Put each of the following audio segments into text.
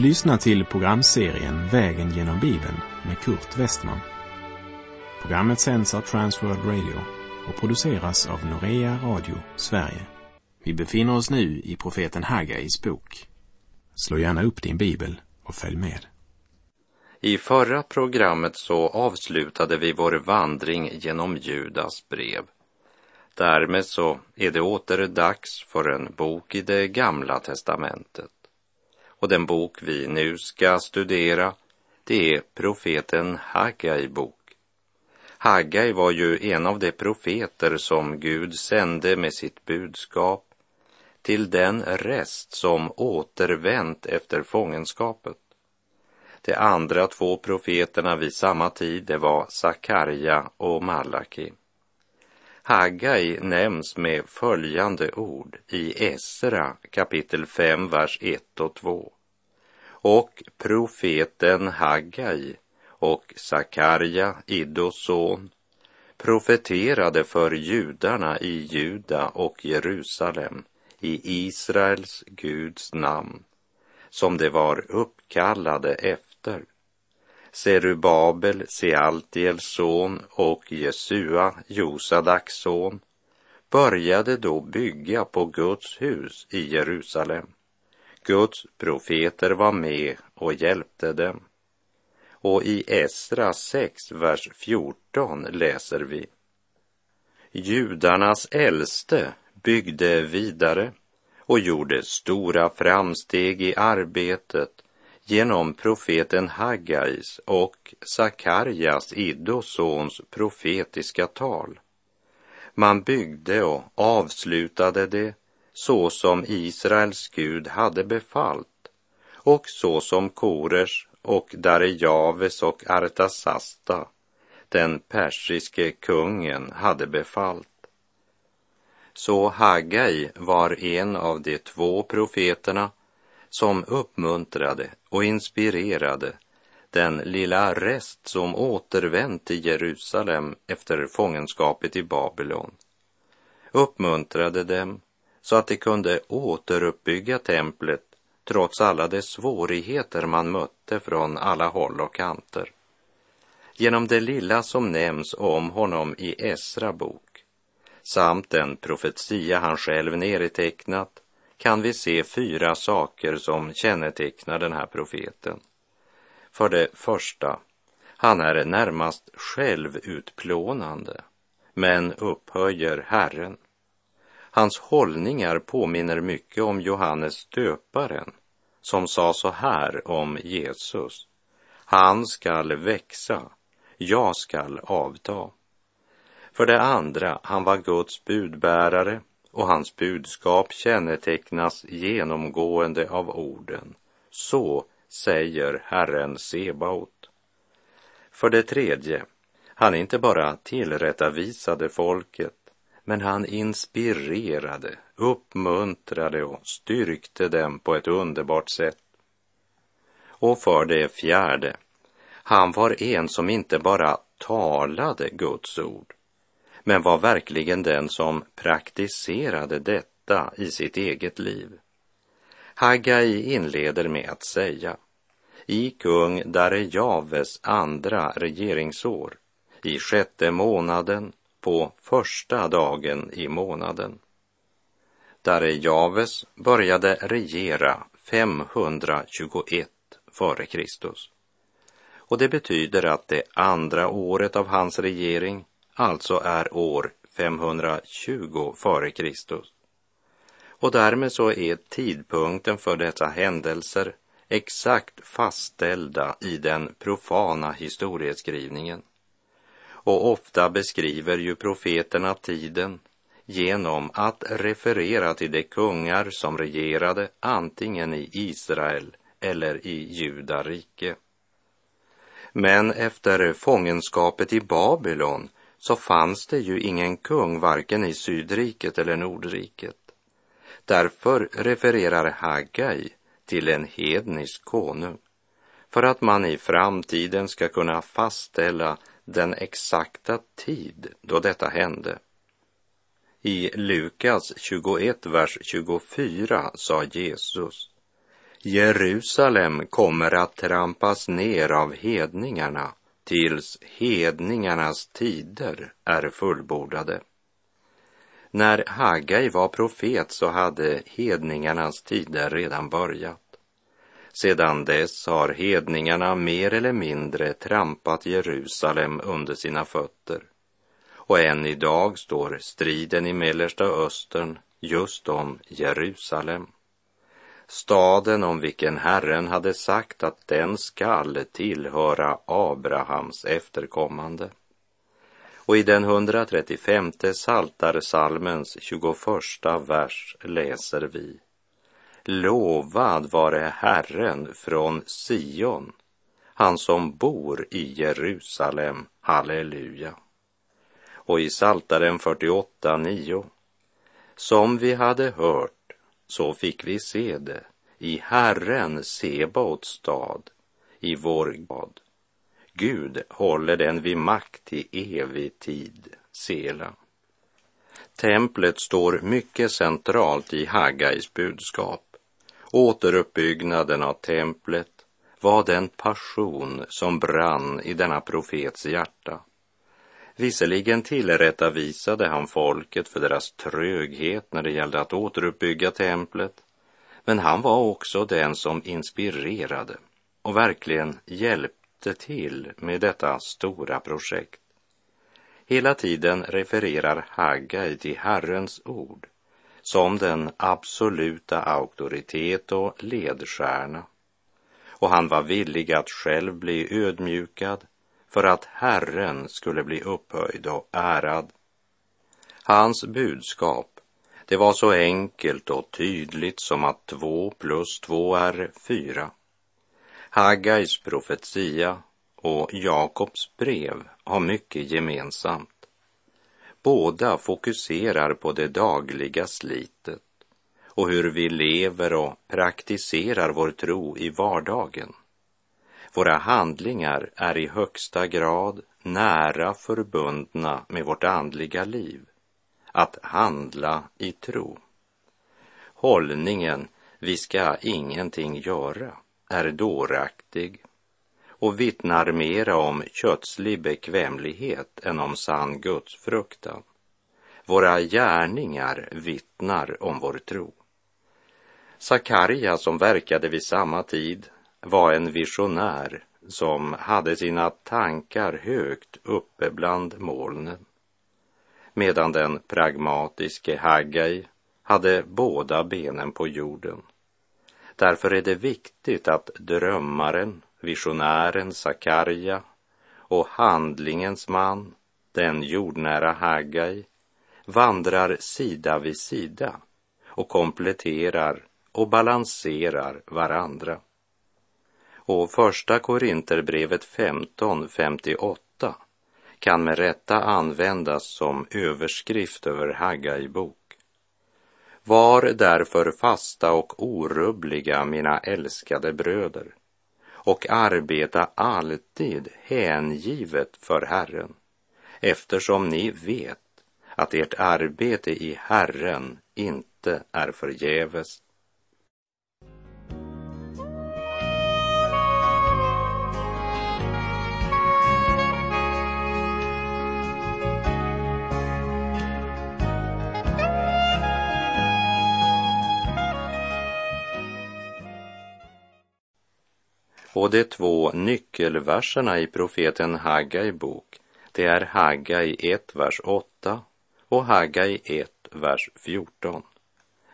Du lyssnar till programserien Vägen genom Bibeln med Kurt Westman. Programmet sänds av Transworld Radio och produceras av Norea Radio Sverige. Vi befinner oss nu i profeten Hagais bok. Slå gärna upp din bibel och följ med. I förra programmet så avslutade vi vår vandring genom Judas brev. Därmed så är det åter dags för en bok i det gamla testamentet. Och den bok vi nu ska studera, det är profeten Hagai bok. Hagai var ju en av de profeter som Gud sände med sitt budskap till den rest som återvänt efter fångenskapet. De andra två profeterna vid samma tid, det var Sakarja och Malaki. Hagai nämns med följande ord i Esra kapitel 5, vers 1 och 2. Och profeten Hagai och Sakarja, Iddos son, profeterade för judarna i Juda och Jerusalem i Israels Guds namn, som de var uppkallade efter. Serubabel, Sealtiels son och Jesua, Josadaks son, började då bygga på Guds hus i Jerusalem. Guds profeter var med och hjälpte dem. Och i Esra 6, vers 14 läser vi. Judarnas äldste byggde vidare och gjorde stora framsteg i arbetet genom profeten Haggais och Sakarjas, Iddos sons, profetiska tal. Man byggde och avslutade det så som Israels Gud hade befallt och så som Korers och Darejaves och Artasasta, den persiske kungen, hade befallt. Så Hagai var en av de två profeterna som uppmuntrade och inspirerade den lilla rest som återvänt till Jerusalem efter fångenskapet i Babylon. Uppmuntrade dem så att de kunde återuppbygga templet trots alla de svårigheter man mötte från alla håll och kanter. Genom det lilla som nämns om honom i Esra bok samt den profetia han själv nedtecknat kan vi se fyra saker som kännetecknar den här profeten. För det första, han är närmast självutplånande, men upphöjer Herren. Hans hållningar påminner mycket om Johannes döparen, som sa så här om Jesus. Han skall växa, jag skall avta. För det andra, han var Guds budbärare och hans budskap kännetecknas genomgående av orden Så säger Herren Sebaot. För det tredje, han inte bara tillrättavisade folket, men han inspirerade, uppmuntrade och styrkte dem på ett underbart sätt. Och för det fjärde, han var en som inte bara talade Guds ord, men var verkligen den som praktiserade detta i sitt eget liv. Hagai inleder med att säga, i kung Darejaves andra regeringsår, i sjätte månaden, på första dagen i månaden. Darejaves började regera 521 före Kristus. Och det betyder att det andra året av hans regering alltså är år 520 före Kristus. Och därmed så är tidpunkten för dessa händelser exakt fastställda i den profana historieskrivningen. Och ofta beskriver ju profeterna tiden genom att referera till de kungar som regerade antingen i Israel eller i Judarike. Men efter fångenskapet i Babylon så fanns det ju ingen kung varken i Sydriket eller Nordriket. Därför refererar Haggai till en hednisk konung för att man i framtiden ska kunna fastställa den exakta tid då detta hände. I Lukas 21, vers 24 sa Jesus Jerusalem kommer att trampas ner av hedningarna tills hedningarnas tider är fullbordade. När Hagai var profet så hade hedningarnas tider redan börjat. Sedan dess har hedningarna mer eller mindre trampat Jerusalem under sina fötter. Och än idag står striden i Mellersta Östern just om Jerusalem. Staden om vilken Herren hade sagt att den skall tillhöra Abrahams efterkommande. Och i den 135 Saltarsalmens 21 vers läser vi Lovad vare Herren från Sion, han som bor i Jerusalem. Halleluja. Och i Saltaren 48, 9. Som vi hade hört, så fick vi se det i Herren Sebaots stad, i vår God. Gud håller den vid makt i evig tid. Sela. Templet står mycket centralt i Haggais budskap. Återuppbyggnaden av templet var den passion som brann i denna profets hjärta. Visserligen tillrättavisade han folket för deras tröghet när det gällde att återuppbygga templet, men han var också den som inspirerade och verkligen hjälpte till med detta stora projekt. Hela tiden refererar Haggai till Herrens ord som den absoluta auktoritet och ledstjärna. Och han var villig att själv bli ödmjukad för att Herren skulle bli upphöjd och ärad. Hans budskap, det var så enkelt och tydligt som att två plus två är fyra. Haggais profetia och Jakobs brev har mycket gemensamt. Båda fokuserar på det dagliga slitet och hur vi lever och praktiserar vår tro i vardagen. Våra handlingar är i högsta grad nära förbundna med vårt andliga liv, att handla i tro. Hållningen ”vi ska ingenting göra” är dåraktig och vittnar mera om kötslig bekvämlighet än om sann gudsfruktan. Våra gärningar vittnar om vår tro. Sakarja, som verkade vid samma tid, var en visionär som hade sina tankar högt uppe bland molnen. Medan den pragmatiske Haggai hade båda benen på jorden. Därför är det viktigt att drömmaren visionären Sakarja och handlingens man, den jordnära Haggai, vandrar sida vid sida och kompletterar och balanserar varandra. Och första Korinterbrevet 15.58 kan med rätta användas som överskrift över Haggai bok. Var därför fasta och orubbliga, mina älskade bröder, och arbeta alltid hängivet för Herren, eftersom ni vet att ert arbete i Herren inte är förgäves. Och de två nyckelverserna i profeten Haggai bok, det är Haggai 1, vers 8 och Haggai 1, vers 14.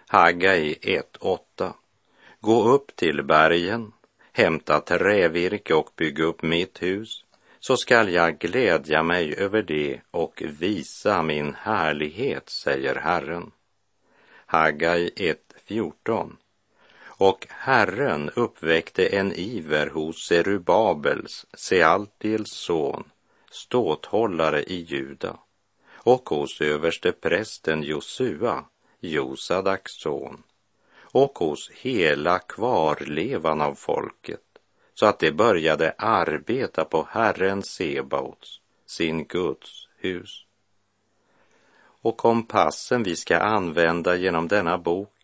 Haggai 1, 8. Gå upp till bergen, hämta trävirke och bygg upp mitt hus, så skall jag glädja mig över det och visa min härlighet, säger Herren. Haggai 1, 14. Och Herren uppväckte en iver hos Serubabels, Sealtiels son, ståthållare i Juda, och hos överste prästen Josua, Josadaks son, och hos hela kvarlevan av folket, så att de började arbeta på Herren Sebaots, sin Guds hus. Och kompassen vi ska använda genom denna bok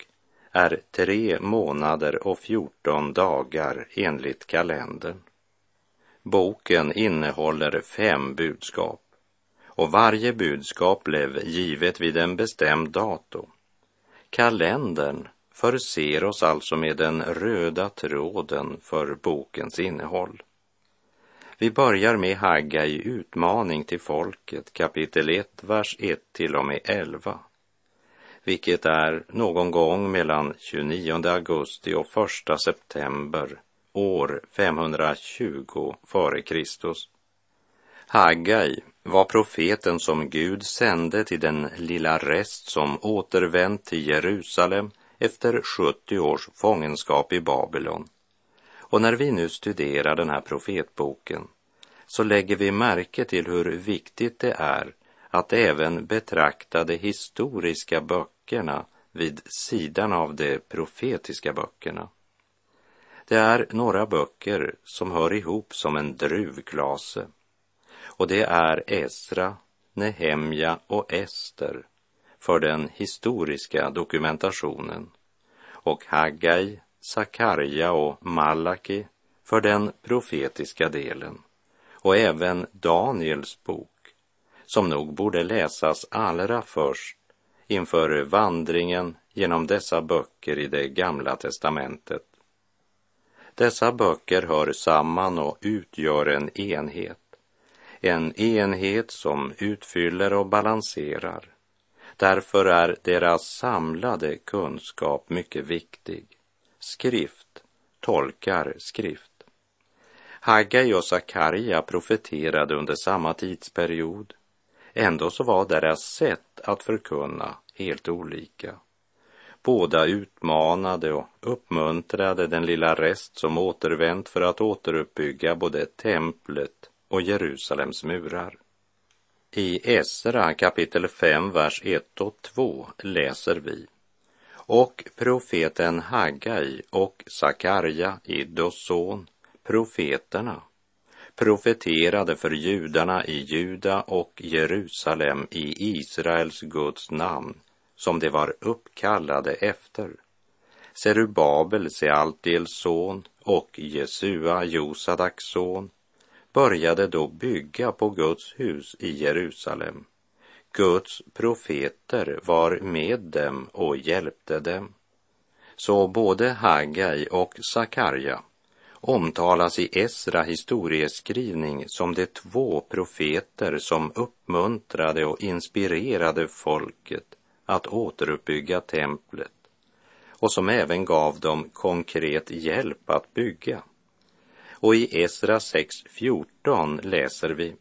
är tre månader och fjorton dagar enligt kalendern. Boken innehåller fem budskap och varje budskap blev givet vid en bestämd datum. Kalendern förser oss alltså med den röda tråden för bokens innehåll. Vi börjar med Haggai utmaning till folket, kapitel 1, vers 1 till och med 11 vilket är någon gång mellan 29 augusti och 1 september år 520 f.Kr. Haggai var profeten som Gud sände till den lilla rest som återvänt till Jerusalem efter 70 års fångenskap i Babylon. Och när vi nu studerar den här profetboken så lägger vi märke till hur viktigt det är att även betrakta de historiska böckerna vid sidan av de profetiska böckerna. Det är några böcker som hör ihop som en druvklase och det är Esra, Nehemja och Ester för den historiska dokumentationen. Och Haggai, Sakarja och Malaki för den profetiska delen. Och även Daniels bok som nog borde läsas allra först inför vandringen genom dessa böcker i det gamla testamentet. Dessa böcker hör samman och utgör en enhet. En enhet som utfyller och balanserar. Därför är deras samlade kunskap mycket viktig. Skrift tolkar skrift. Haggai och Sakarja profeterade under samma tidsperiod Ändå så var deras sätt att förkunna helt olika. Båda utmanade och uppmuntrade den lilla rest som återvänt för att återuppbygga både templet och Jerusalems murar. I Esra kapitel 5, vers 1 och 2 läser vi och profeten Haggai och Sakarja, Iddos son, profeterna profeterade för judarna i Juda och Jerusalem i Israels Guds namn som de var uppkallade efter. Serubabel, Sealtiels son och Jesua, Josadaks son, började då bygga på Guds hus i Jerusalem. Guds profeter var med dem och hjälpte dem. Så både Haggai och Sakarja omtalas i Esra historieskrivning som de två profeter som uppmuntrade och inspirerade folket att återuppbygga templet och som även gav dem konkret hjälp att bygga. Och i Esra 6.14 läser vi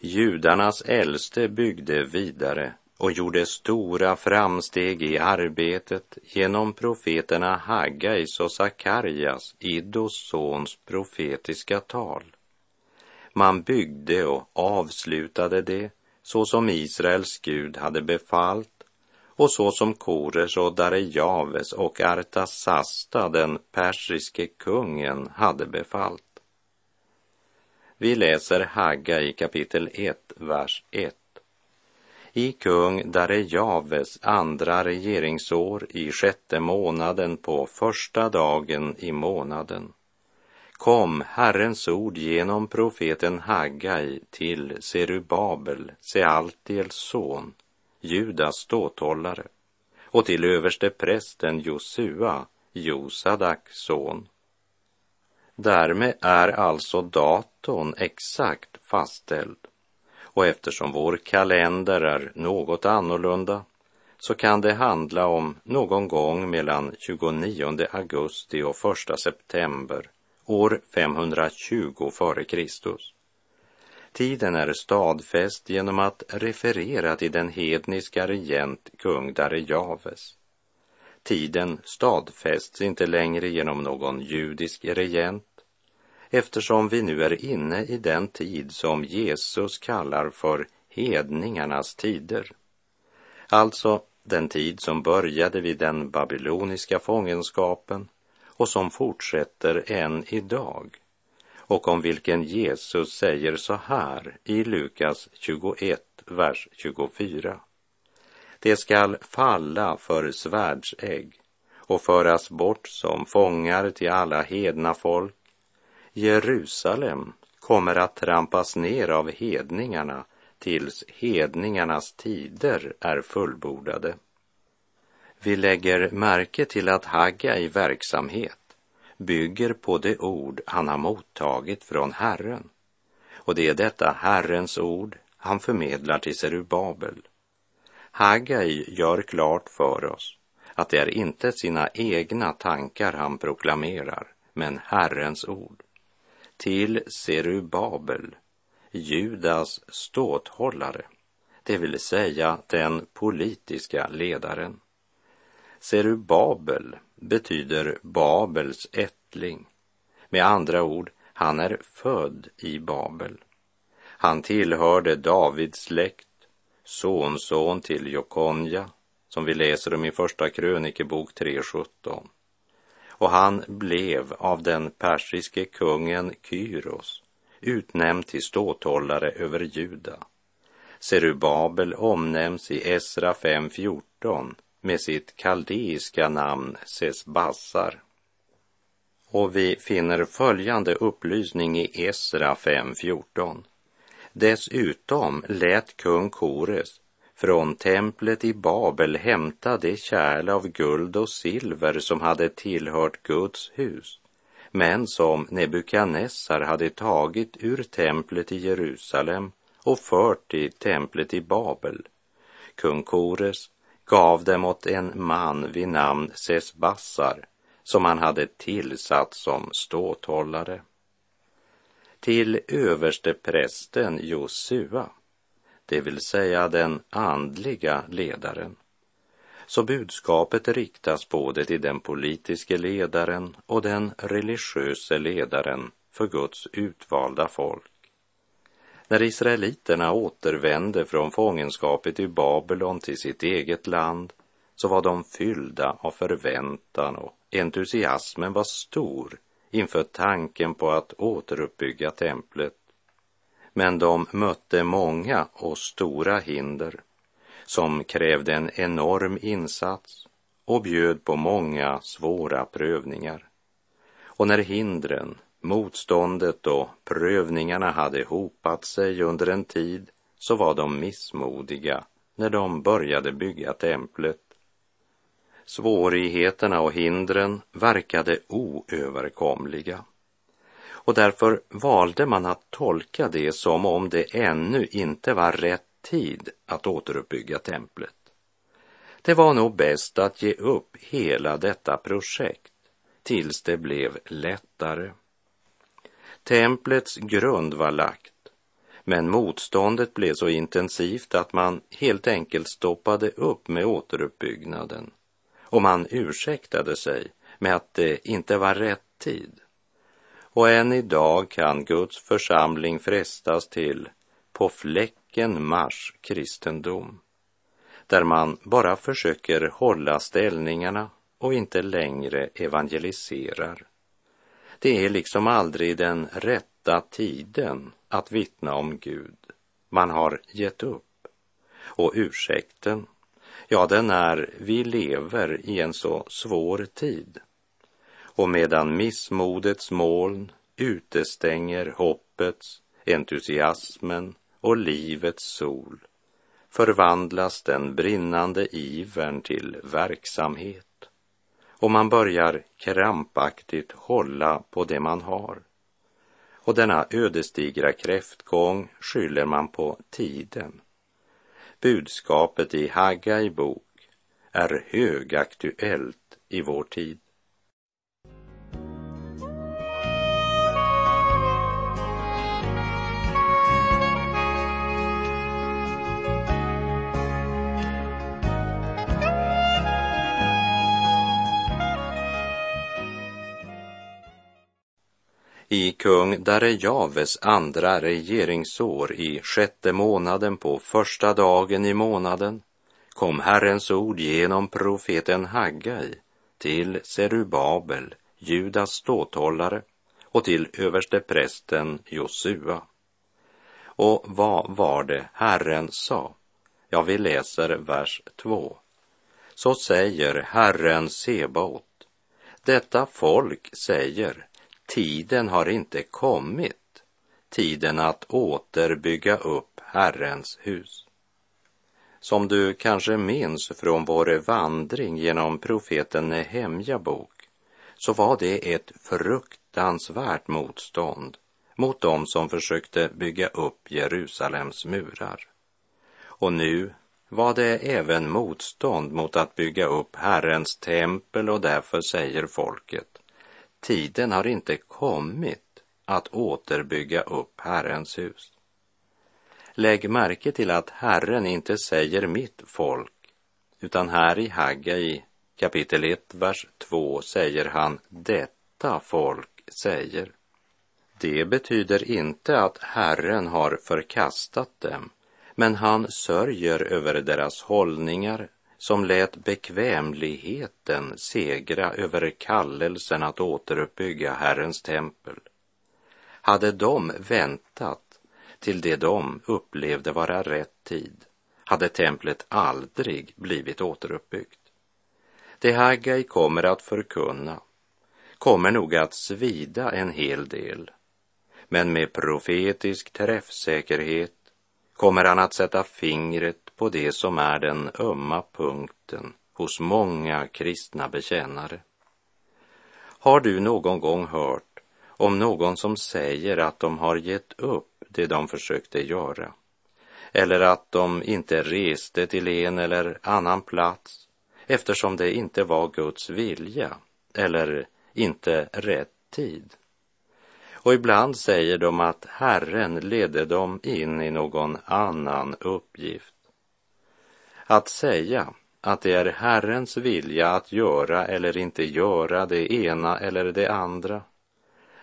Judarnas äldste byggde vidare och gjorde stora framsteg i arbetet genom profeterna Haggais och Sakarjas, Iddos sons profetiska tal. Man byggde och avslutade det så som Israels Gud hade befallt och så som Kores och Darejaves och Artasasta, den persiske kungen, hade befallt. Vi läser Hagga i kapitel 1, vers 1 i kung Darejaves andra regeringsår i sjätte månaden på första dagen i månaden kom Herrens ord genom profeten Haggai till Serubabel, Sealtiels son, Judas ståthållare, och till överste prästen Josua, Josadaks son. Därmed är alltså datorn exakt fastställd och eftersom vår kalender är något annorlunda så kan det handla om någon gång mellan 29 augusti och 1 september år 520 f.Kr. Tiden är stadfäst genom att referera till den hedniska regent kung Darejaves. Tiden stadfästs inte längre genom någon judisk regent eftersom vi nu är inne i den tid som Jesus kallar för hedningarnas tider. Alltså den tid som började vid den babyloniska fångenskapen och som fortsätter än idag och om vilken Jesus säger så här i Lukas 21, vers 24. Det skall falla för svärdsägg och föras bort som fångar till alla hedna folk. Jerusalem kommer att trampas ner av hedningarna tills hedningarnas tider är fullbordade. Vi lägger märke till att Hagga i verksamhet bygger på det ord han har mottagit från Herren. Och det är detta Herrens ord han förmedlar till Serubabel. Haggai gör klart för oss att det är inte sina egna tankar han proklamerar, men Herrens ord. Till Serubabel, Judas ståthållare, det vill säga den politiska ledaren. Serubabel betyder Babels ättling. Med andra ord, han är född i Babel. Han tillhörde Davids släkt, sonson till Jokonja, som vi läser om i Första krönikebok 3.17. Och han blev av den persiske kungen Kyros utnämnd till ståthållare över Juda. Serubabel omnämns i Esra 5.14 med sitt kaldeiska namn Sesbassar. Och vi finner följande upplysning i Esra 5.14. Dessutom lät kung Kores från templet i Babel hämta det kärl av guld och silver som hade tillhört Guds hus, men som Nebukadnessar hade tagit ur templet i Jerusalem och fört till templet i Babel. Kung Kores gav dem åt en man vid namn Sesbassar som han hade tillsatt som ståthållare. Till översteprästen Josua, det vill säga den andliga ledaren. Så budskapet riktas både till den politiske ledaren och den religiöse ledaren för Guds utvalda folk. När israeliterna återvände från fångenskapet i Babylon till sitt eget land så var de fyllda av förväntan och entusiasmen var stor inför tanken på att återuppbygga templet. Men de mötte många och stora hinder som krävde en enorm insats och bjöd på många svåra prövningar. Och när hindren Motståndet och prövningarna hade hopat sig under en tid så var de missmodiga när de började bygga templet. Svårigheterna och hindren verkade oöverkomliga och därför valde man att tolka det som om det ännu inte var rätt tid att återuppbygga templet. Det var nog bäst att ge upp hela detta projekt tills det blev lättare. Templets grund var lagt, men motståndet blev så intensivt att man helt enkelt stoppade upp med återuppbyggnaden och man ursäktade sig med att det inte var rätt tid. Och än idag kan Guds församling frestas till på fläcken mars kristendom, där man bara försöker hålla ställningarna och inte längre evangeliserar. Det är liksom aldrig den rätta tiden att vittna om Gud. Man har gett upp. Och ursäkten, ja, den är vi lever i en så svår tid. Och medan missmodets moln utestänger hoppets, entusiasmen och livets sol förvandlas den brinnande ivern till verksamhet och man börjar krampaktigt hålla på det man har. Och denna ödesdigra kräftgång skyller man på tiden. Budskapet i Haggai bok är högaktuellt i vår tid. I kung Darejaves andra regeringsår i sjätte månaden på första dagen i månaden kom Herrens ord genom profeten Haggai till Serubabel, Judas ståthållare och till översteprästen Josua. Och vad var det Herren sa? Ja, vi läser vers 2. så säger Herren Sebaot, detta folk säger, tiden har inte kommit, tiden att återbygga upp Herrens hus. Som du kanske minns från vår vandring genom profeten Nehemja bok, så var det ett fruktansvärt motstånd mot dem som försökte bygga upp Jerusalems murar. Och nu var det även motstånd mot att bygga upp Herrens tempel och därför säger folket, tiden har inte kommit att återbygga upp Herrens hus. Lägg märke till att Herren inte säger mitt folk, utan här i Haggai kapitel 1, vers 2 säger han detta folk säger. Det betyder inte att Herren har förkastat dem, men han sörjer över deras hållningar som lät bekvämligheten segra över kallelsen att återuppbygga Herrens tempel. Hade de väntat till det de upplevde vara rätt tid hade templet aldrig blivit återuppbyggt. Det Haggai kommer att förkunna kommer nog att svida en hel del, men med profetisk träffsäkerhet kommer han att sätta fingret på det som är den ömma punkten hos många kristna bekännare. Har du någon gång hört om någon som säger att de har gett upp det de försökte göra? Eller att de inte reste till en eller annan plats eftersom det inte var Guds vilja eller inte rätt tid? Och ibland säger de att Herren ledde dem in i någon annan uppgift. Att säga att det är Herrens vilja att göra eller inte göra det ena eller det andra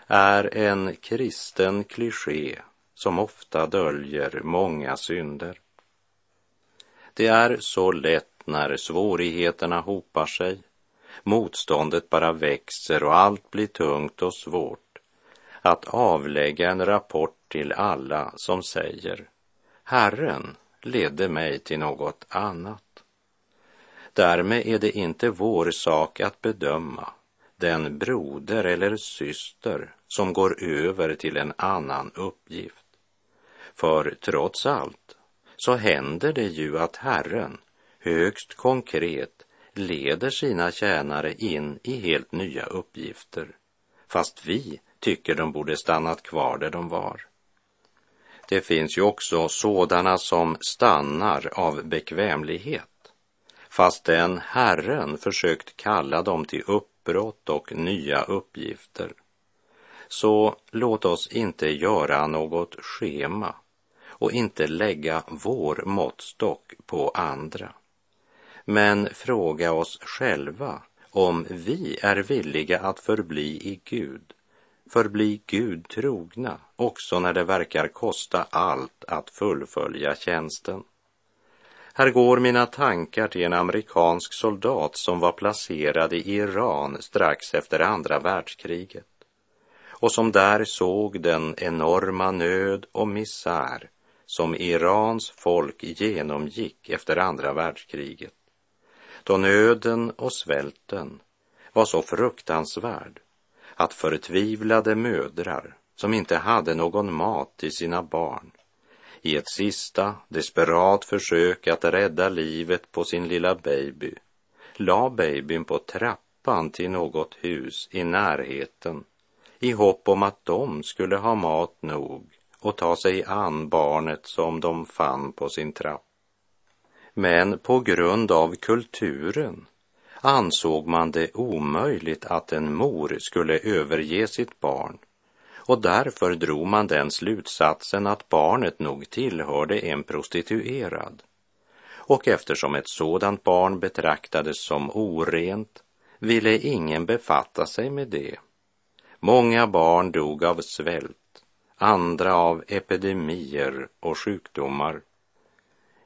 är en kristen kliché som ofta döljer många synder. Det är så lätt när svårigheterna hopar sig, motståndet bara växer och allt blir tungt och svårt att avlägga en rapport till alla som säger Herren ledde mig till något annat. Därmed är det inte vår sak att bedöma den broder eller syster som går över till en annan uppgift. För trots allt så händer det ju att Herren högst konkret leder sina tjänare in i helt nya uppgifter, fast vi tycker de borde stannat kvar där de var. Det finns ju också sådana som stannar av bekvämlighet, fast den Herren försökt kalla dem till uppbrott och nya uppgifter. Så låt oss inte göra något schema och inte lägga vår måttstock på andra. Men fråga oss själva om vi är villiga att förbli i Gud förbli Gud trogna också när det verkar kosta allt att fullfölja tjänsten. Här går mina tankar till en amerikansk soldat som var placerad i Iran strax efter andra världskriget och som där såg den enorma nöd och misär som Irans folk genomgick efter andra världskriget. Då nöden och svälten var så fruktansvärd att förtvivlade mödrar som inte hade någon mat till sina barn i ett sista desperat försök att rädda livet på sin lilla baby la babyn på trappan till något hus i närheten i hopp om att de skulle ha mat nog och ta sig an barnet som de fann på sin trapp. Men på grund av kulturen ansåg man det omöjligt att en mor skulle överge sitt barn och därför drog man den slutsatsen att barnet nog tillhörde en prostituerad. Och eftersom ett sådant barn betraktades som orent ville ingen befatta sig med det. Många barn dog av svält, andra av epidemier och sjukdomar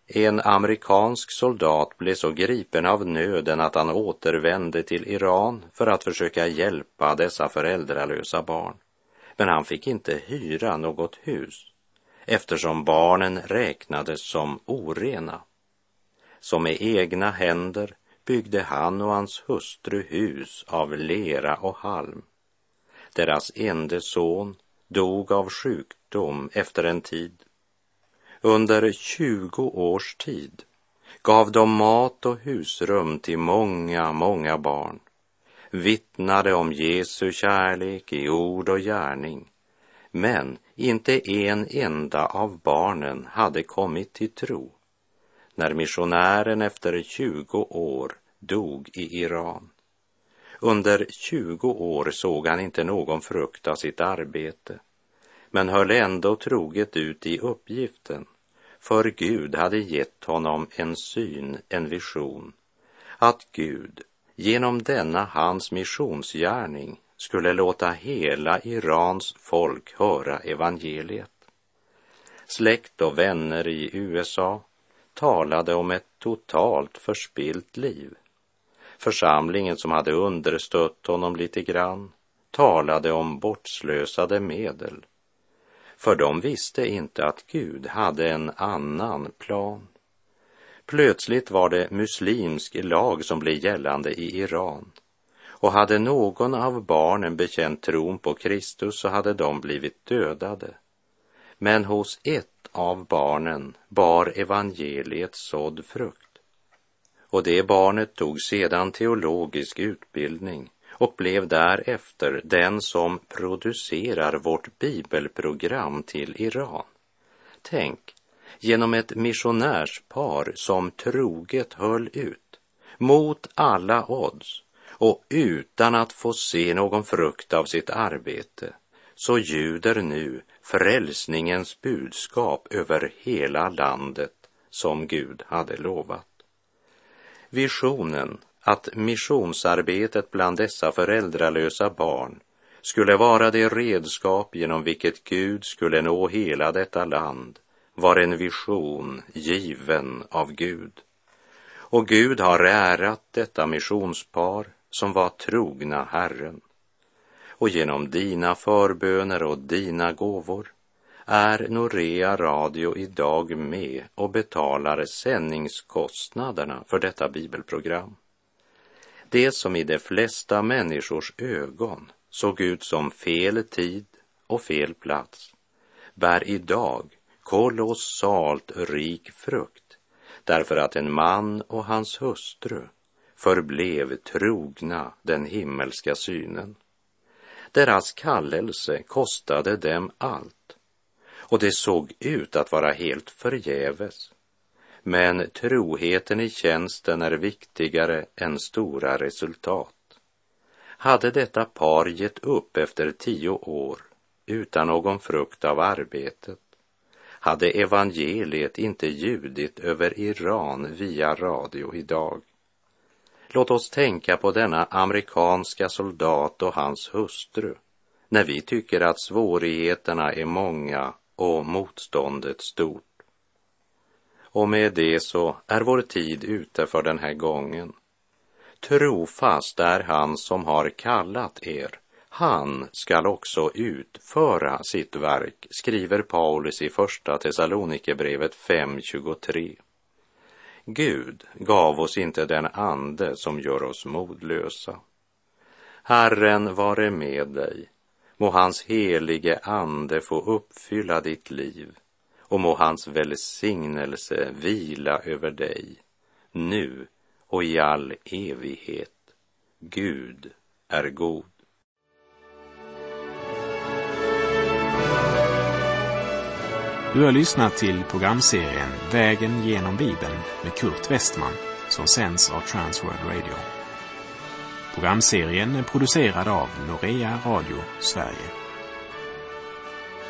en amerikansk soldat blev så gripen av nöden att han återvände till Iran för att försöka hjälpa dessa föräldralösa barn. Men han fick inte hyra något hus eftersom barnen räknades som orena. Så med egna händer byggde han och hans hustru hus av lera och halm. Deras ende son dog av sjukdom efter en tid. Under tjugo års tid gav de mat och husrum till många, många barn, vittnade om Jesu kärlek i ord och gärning, men inte en enda av barnen hade kommit till tro. När missionären efter 20 år dog i Iran. Under 20 år såg han inte någon frukt av sitt arbete, men höll ändå troget ut i uppgiften, för Gud hade gett honom en syn, en vision, att Gud genom denna hans missionsgärning skulle låta hela Irans folk höra evangeliet. Släkt och vänner i USA talade om ett totalt förspilt liv. Församlingen som hade understött honom lite grann talade om bortslösade medel. För de visste inte att Gud hade en annan plan. Plötsligt var det muslimsk lag som blev gällande i Iran och hade någon av barnen bekänt tron på Kristus så hade de blivit dödade. Men hos ett av barnen bar evangeliet sådd frukt. Och det barnet tog sedan teologisk utbildning och blev därefter den som producerar vårt bibelprogram till Iran. Tänk, genom ett missionärspar som troget höll ut mot alla odds och utan att få se någon frukt av sitt arbete så ljuder nu frälsningens budskap över hela landet som Gud hade lovat. Visionen att missionsarbetet bland dessa föräldralösa barn skulle vara det redskap genom vilket Gud skulle nå hela detta land var en vision given av Gud. Och Gud har ärat detta missionspar som var trogna Herren och genom dina förböner och dina gåvor är Norea Radio idag med och betalar sändningskostnaderna för detta bibelprogram. Det som i de flesta människors ögon såg ut som fel tid och fel plats bär idag kolossalt rik frukt därför att en man och hans hustru förblev trogna den himmelska synen. Deras kallelse kostade dem allt och det såg ut att vara helt förgäves. Men troheten i tjänsten är viktigare än stora resultat. Hade detta par gett upp efter tio år utan någon frukt av arbetet hade evangeliet inte ljudit över Iran via radio idag. Låt oss tänka på denna amerikanska soldat och hans hustru när vi tycker att svårigheterna är många och motståndet stort. Och med det så är vår tid ute för den här gången. Trofast är han som har kallat er. Han skall också utföra sitt verk, skriver Paulus i Första Thessalonikerbrevet 5.23. Gud gav oss inte den ande som gör oss modlösa. Herren vare med dig. Må hans helige ande få uppfylla ditt liv och må hans välsignelse vila över dig nu och i all evighet. Gud är god. Du har lyssnat till programserien Vägen genom Bibeln med Kurt Westman som sänds av Transworld Radio. Programserien är producerad av Norea Radio Sverige.